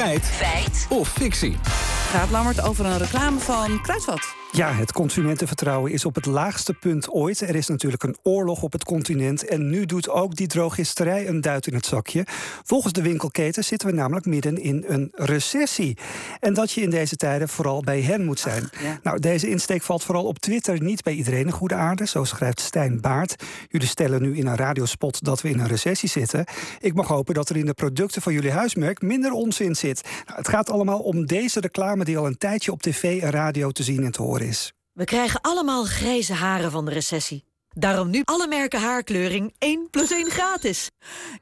Feit. Feit. Of fictie. Gaat Lammert over een reclame van Kruidvat. Ja, het consumentenvertrouwen is op het laagste punt ooit. Er is natuurlijk een oorlog op het continent. En nu doet ook die drogisterij een duit in het zakje. Volgens de winkelketen zitten we namelijk midden in een recessie. En dat je in deze tijden vooral bij hen moet zijn. Nou, deze insteek valt vooral op Twitter niet bij iedereen een goede aarde. Zo schrijft Stijn Baart. Jullie stellen nu in een radiospot dat we in een recessie zitten. Ik mag hopen dat er in de producten van jullie huismerk minder onzin zit. Nou, het gaat allemaal om deze reclame die al een tijdje op tv en radio te zien en te horen is. We krijgen allemaal grijze haren van de recessie. Daarom nu alle merken haarkleuring 1 plus 1 gratis.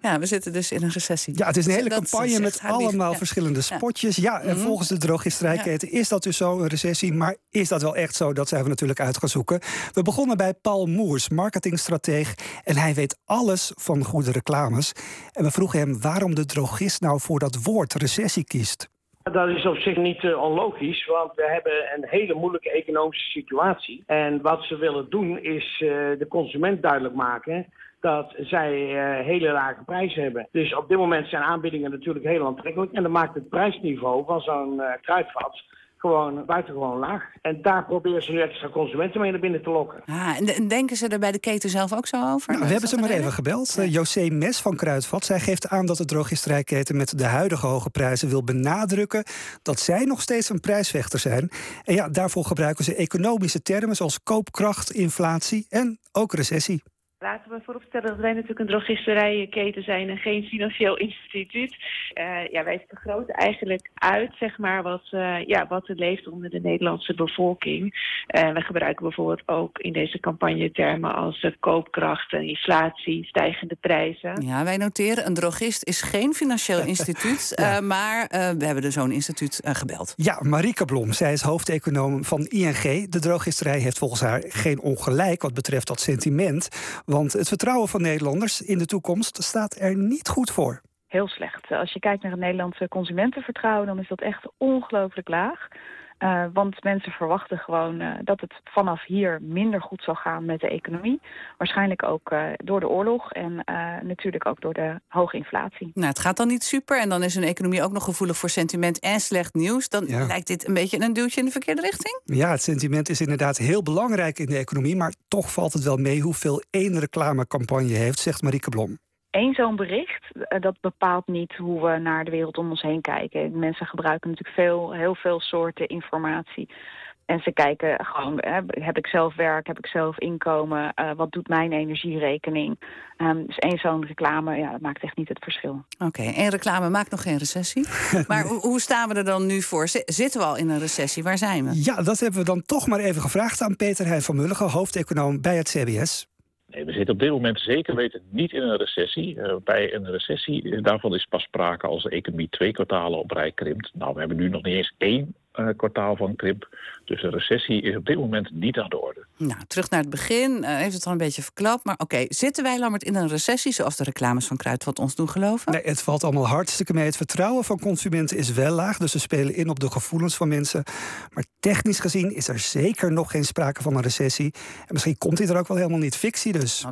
Ja, we zitten dus in een recessie. Ja, het is een hele campagne met allemaal verschillende spotjes. Ja, en mhm. volgens de drogisterijketen is dat dus zo, een recessie. Maar is dat wel echt zo? Dat zijn we natuurlijk uit gaan zoeken. We begonnen bij Paul Moers, marketingstrateeg. En hij weet alles van goede reclames. En we vroegen hem waarom de drogist nou voor dat woord recessie kiest. Dat is op zich niet uh, onlogisch, want we hebben een hele moeilijke economische situatie. En wat ze willen doen is uh, de consument duidelijk maken dat zij uh, hele lage prijzen hebben. Dus op dit moment zijn aanbiedingen natuurlijk heel aantrekkelijk. En dat maakt het prijsniveau van zo'n kruidvat gewoon buitengewoon laag. En daar proberen ze nu extra consumenten mee naar binnen te lokken. Ah, en denken ze er bij de keten zelf ook zo over? Nou, we hebben ze maar even gebeld. Ja. José Mes van Kruidvat. Zij geeft aan dat de drogisterijketen met de huidige hoge prijzen wil benadrukken dat zij nog steeds een prijsvechter zijn. En ja, daarvoor gebruiken ze economische termen zoals koopkracht, inflatie en ook recessie. Laten we vooropstellen dat wij natuurlijk een drogisterijenketen zijn en geen financieel instituut. Uh, ja, wij vergroten eigenlijk uit zeg maar, wat, uh, ja, wat er leeft onder de Nederlandse bevolking. Uh, we gebruiken bijvoorbeeld ook in deze campagne termen als koopkracht en inflatie, stijgende prijzen. Ja, wij noteren een drogist is geen financieel instituut, ja. maar we hebben er zo'n instituut gebeld. Ja, Marike Blom, zij is hoofdeconoom van ING. De drogisterij heeft volgens haar geen ongelijk wat betreft dat sentiment. Want het vertrouwen van Nederlanders in de toekomst staat er niet goed voor. Heel slecht. Als je kijkt naar het Nederlandse consumentenvertrouwen, dan is dat echt ongelooflijk laag. Uh, want mensen verwachten gewoon uh, dat het vanaf hier minder goed zal gaan met de economie. Waarschijnlijk ook uh, door de oorlog en natuurlijk ook door de hoge inflatie. Nou, het gaat dan niet super en dan is een economie ook nog gevoelig voor sentiment en slecht nieuws. Dan ja. lijkt dit een beetje een duwtje in de verkeerde richting. Ja, het sentiment is inderdaad heel belangrijk in de economie. Maar toch valt het wel mee hoeveel één reclamecampagne heeft, zegt Marieke Blom. Eén zo'n bericht, eh, dat bepaalt niet hoe we naar de wereld om ons heen kijken. Mensen gebruiken natuurlijk veel, heel veel soorten informatie. En ze kijken gewoon, heb ik zelf werk, heb ik zelf inkomen, uh, wat doet mijn energierekening? Um, dus één zo'n reclame, ja, dat maakt echt niet het verschil. Oké, okay, één reclame maakt nog geen recessie. maar hoe staan we er dan nu voor? Zitten we al in een recessie? Waar zijn we? Ja, dat hebben we dan toch maar even gevraagd aan Peter Heijn van Mulligen, hoofdeconoom bij het CBS. Nee, we zitten op dit moment zeker weten niet in een recessie. Uh, bij een recessie, eh, daarvan is pas sprake als de economie twee kwartalen op rij krimpt. Nou, we hebben nu nog niet eens één kwartaal van krimp. Dus een recessie is op dit moment niet aan de orde. Nou, terug naar het begin. Uh, heeft het al een beetje verklapt. Maar oké, zitten wij, Lammert, in een recessie... zoals de reclames van Kruidvat ons doen geloven? Nee, het valt allemaal hartstikke mee. Het vertrouwen van consumenten is wel laag. Dus ze spelen in op de gevoelens van mensen. Maar technisch gezien is er zeker nog geen sprake van een recessie. En misschien komt dit er ook wel helemaal niet fictie dus.